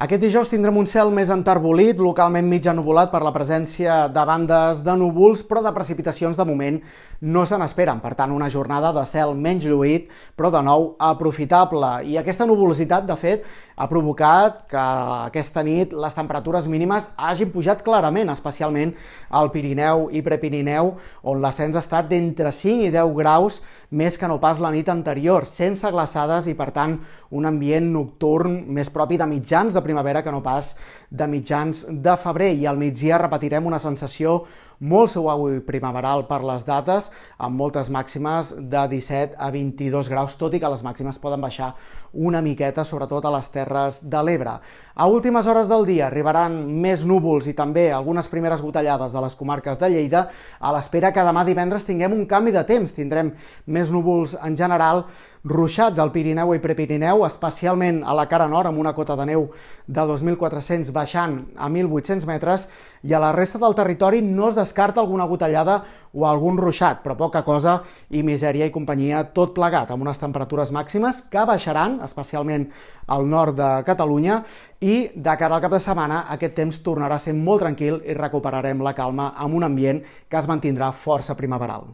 Aquest dijous tindrem un cel més enterbolit, localment mig ennubulat per la presència de bandes de núvols, però de precipitacions de moment no se n'esperen. Per tant, una jornada de cel menys lluït, però de nou aprofitable. I aquesta nuvolositat, de fet, ha provocat que aquesta nit les temperatures mínimes hagin pujat clarament, especialment al Pirineu i Prepirineu, on l'ascens ha estat d'entre 5 i 10 graus més que no pas la nit anterior, sense glaçades i, per tant, un ambient nocturn més propi de mitjans de primavera que no pas de mitjans de febrer i al migdia repetirem una sensació molt suau i primaveral per les dates, amb moltes màximes de 17 a 22 graus, tot i que les màximes poden baixar una miqueta, sobretot a les Terres de l'Ebre. A últimes hores del dia arribaran més núvols i també algunes primeres gotellades de les comarques de Lleida, a l'espera que demà divendres tinguem un canvi de temps. Tindrem més núvols en general, ruixats al Pirineu i Prepirineu, especialment a la cara nord, amb una cota de neu de 2.400 baixant a 1.800 metres, i a la resta del territori no es descarta alguna gotellada o algun ruixat, però poca cosa i misèria i companyia tot plegat, amb unes temperatures màximes que baixaran, especialment al nord de Catalunya, i de cara al cap de setmana aquest temps tornarà a ser molt tranquil i recuperarem la calma amb un ambient que es mantindrà força primaveral.